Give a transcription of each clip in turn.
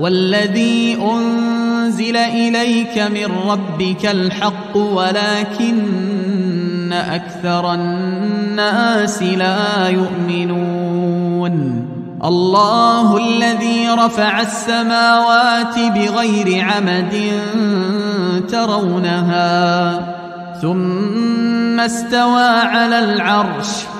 والذي أنزل إليك من ربك الحق ولكن أكثر الناس لا يؤمنون. الله الذي رفع السماوات بغير عمد ترونها ثم استوى على العرش.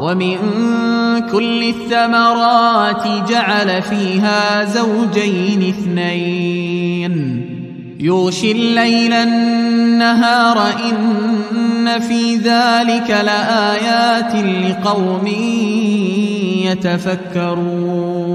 ومن كل الثمرات جعل فيها زوجين اثنين. يوشي الليل النهار إن في ذلك لآيات لقوم يتفكرون.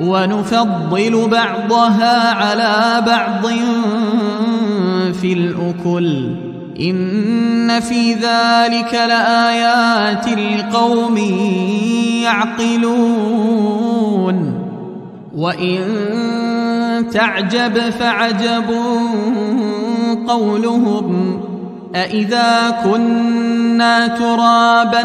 ونفضل بعضها على بعض في الأكل. إن في ذلك لآيات لقوم يعقلون. وإن تعجب فعجب قولهم. أإذا كنا ترابا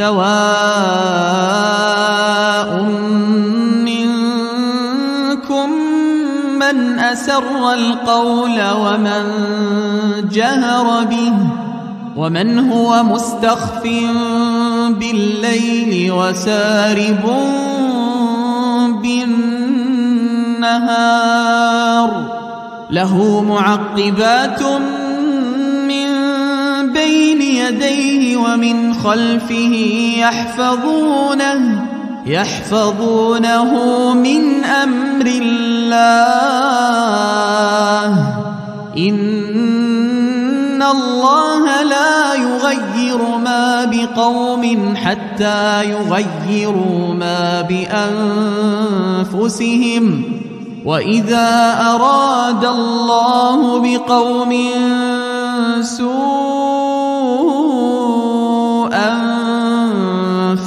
سواء منكم من أسر القول ومن جهر به ومن هو مستخف بالليل وسارب بالنهار له معقبات من بين يديه ومن خلفه يحفظونه يحفظونه من أمر الله. إن الله لا يغير ما بقوم حتى يغيروا ما بأنفسهم. وإذا أراد الله بقوم سوءا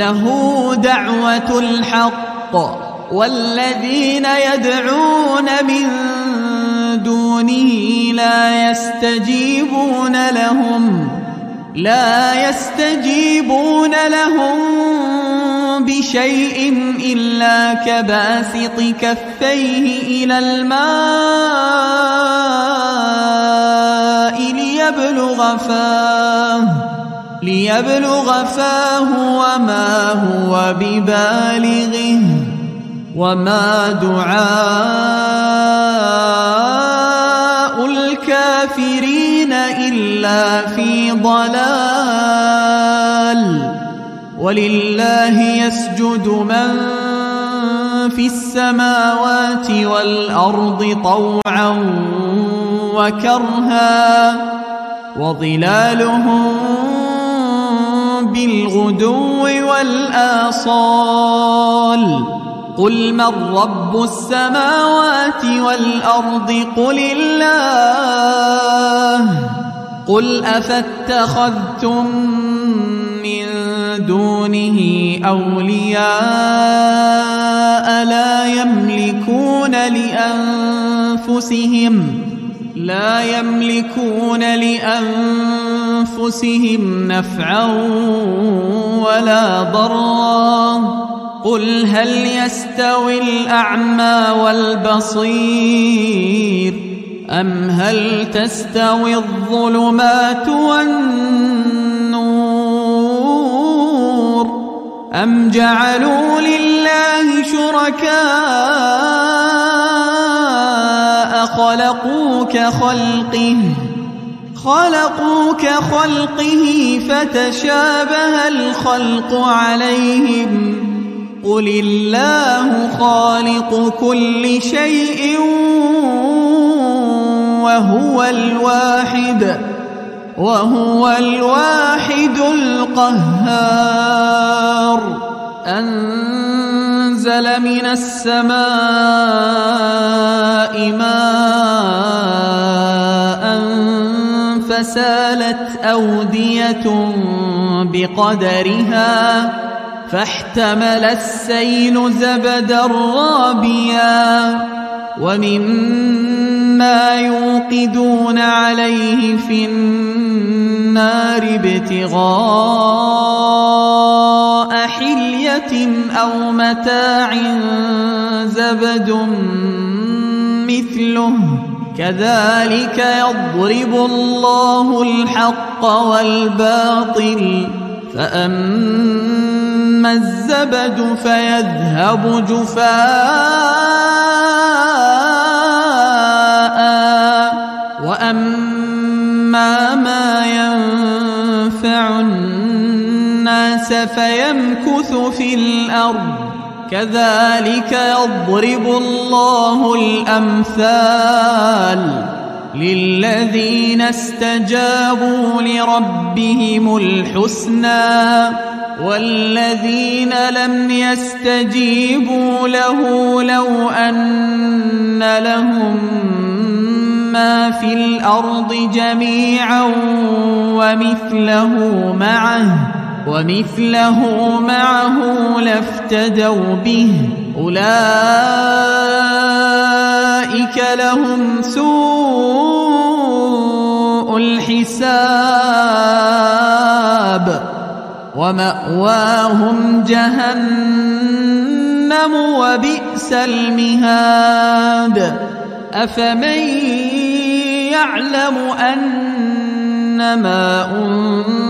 له دعوة الحق والذين يدعون من دونه لا يستجيبون لهم لا يستجيبون لهم بشيء إلا كباسط كفيه إلى الماء ليبلغ فاه. ليبلغ فاه وما هو ببالغه وما دعاء الكافرين إلا في ضلال. ولله يسجد من في السماوات والأرض طوعا وكرها وظلالهم بالغدو والآصال قل من رب السماوات والأرض قل الله قل أفاتخذتم من دونه أولياء لا يملكون لأنفسهم لا يملكون لأنفسهم نفعا ولا ضرا. قل هل يستوي الأعمى والبصير أم هل تستوي الظلمات والنور أم جعلوا لله شركاء خلقوا كخلقه خلقوا كخلقه فتشابه الخلق عليهم. قل الله خالق كل شيء وهو الواحد وهو الواحد القهار. أنزل من السماء ماء فسالت أودية بقدرها فاحتمل السيل زبدا رابيا ومما يوقدون عليه في النار ابتغاء حلية أو متاع زبد مثله كذلك يضرب الله الحق والباطل فأما الزبد فيذهب جفاء وأما فيمكث في الأرض كذلك يضرب الله الأمثال للذين استجابوا لربهم الحسنى والذين لم يستجيبوا له لو أن لهم ما في الأرض جميعا ومثله معه ومثله معه لافتدوا به. أولئك لهم سوء الحساب. ومأواهم جهنم وبئس المهاد. أفمن يعلم أنما أنزل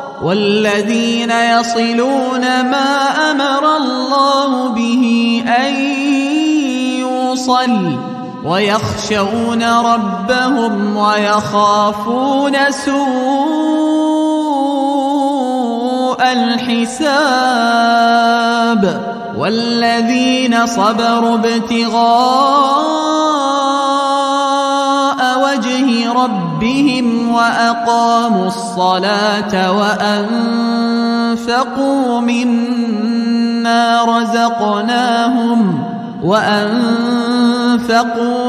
والذين يصلون ما أمر الله به أن يوصل ويخشون ربهم ويخافون سوء الحساب والذين صبروا ابتغاء وجه ربهم وأقاموا الصلاة وأنفقوا مما رزقناهم وأنفقوا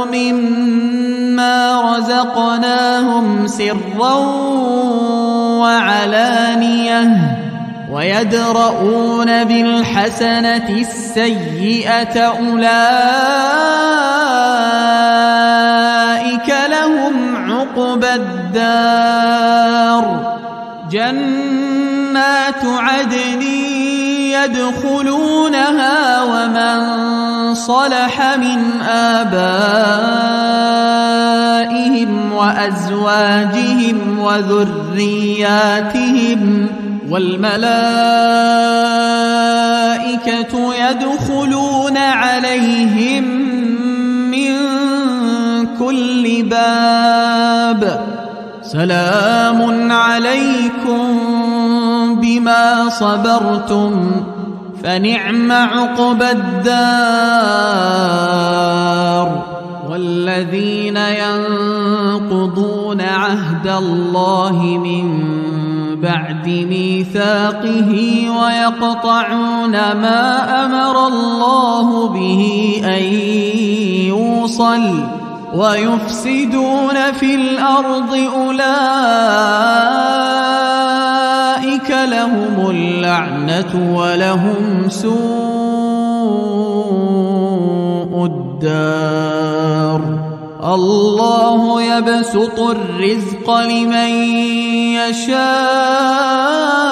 مما رزقناهم سرا وعلانيةً ويدرؤون بالحسنة السيئة أولئك عقبى الدار. جنات عدن يدخلونها ومن صلح من آبائهم وأزواجهم وذرياتهم والملائكة يدخلون عليهم من كل باب سلام عليكم بما صبرتم فنعم عقبى الدار والذين ينقضون عهد الله من بعد ميثاقه ويقطعون ما أمر الله به أن يوصل ويفسدون في الأرض أولئك لهم اللعنة ولهم سوء الدار. الله يبسط الرزق لمن يشاء.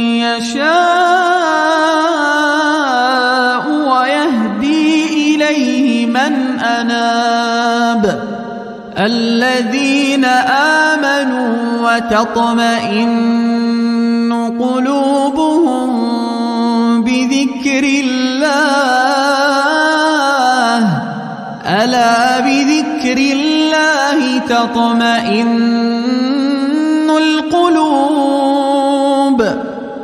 يشاء ويهدي إليه من أناب الذين آمنوا وتطمئن قلوبهم بذكر الله ألا بذكر الله تطمئن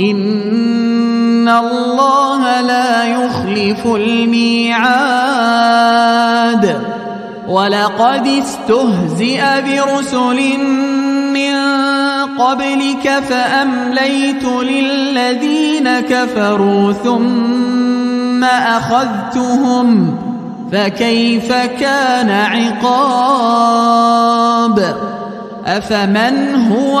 إن الله لا يخلف الميعاد. ولقد استهزئ برسل من قبلك فأمليت للذين كفروا ثم أخذتهم. فكيف كان عقاب؟ أفمن هو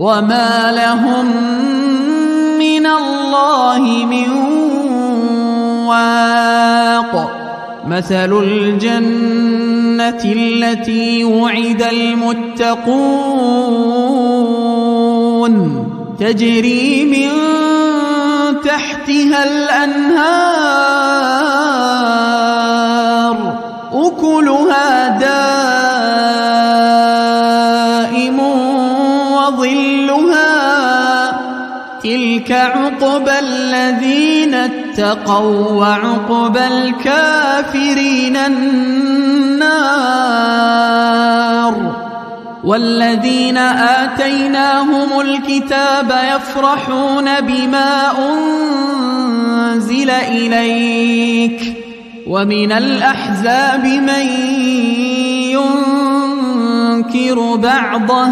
وما لهم من الله من واق مثل الجنة التي وعد المتقون تجري من تحتها الأنهار أكلها دائم تلك عقبى الذين اتقوا وعقبى الكافرين النار والذين آتيناهم الكتاب يفرحون بما أنزل إليك ومن الأحزاب من ينكر بعضه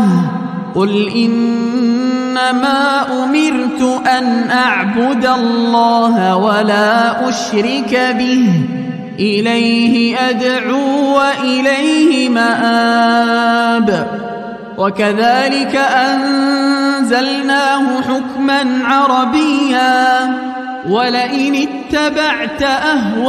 قل إنما أمرت أن أعبد الله ولا أشرك به. إليه أدعو وإليه مآب. وكذلك أنزلناه حكما عربيا. ولئن اتبعت أهواءهم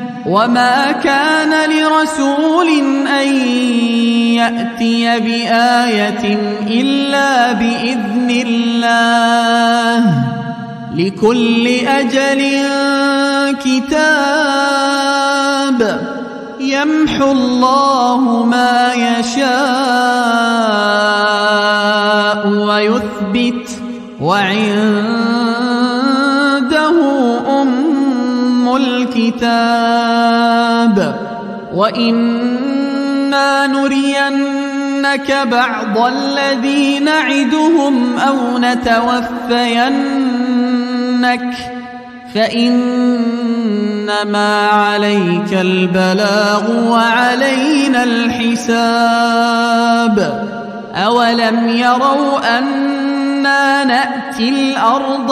وما كان لرسول أن يأتي بآية إلا بإذن الله لكل أجل كتاب يمحو الله ما يشاء ويثبت وعنده الكتاب وإنا نرين نُنَبِّئَنَّكَ بَعْضَ الَّذِي نَعِدُهُمْ أَوْ نَتَوَفَّيَنَّكَ فَإِنَّمَا عَلَيْكَ الْبَلَاغُ وَعَلَيْنَا الْحِسَابُ أَوَلَمْ يَرَوْا أَنَّا نَأْتِي الْأَرْضَ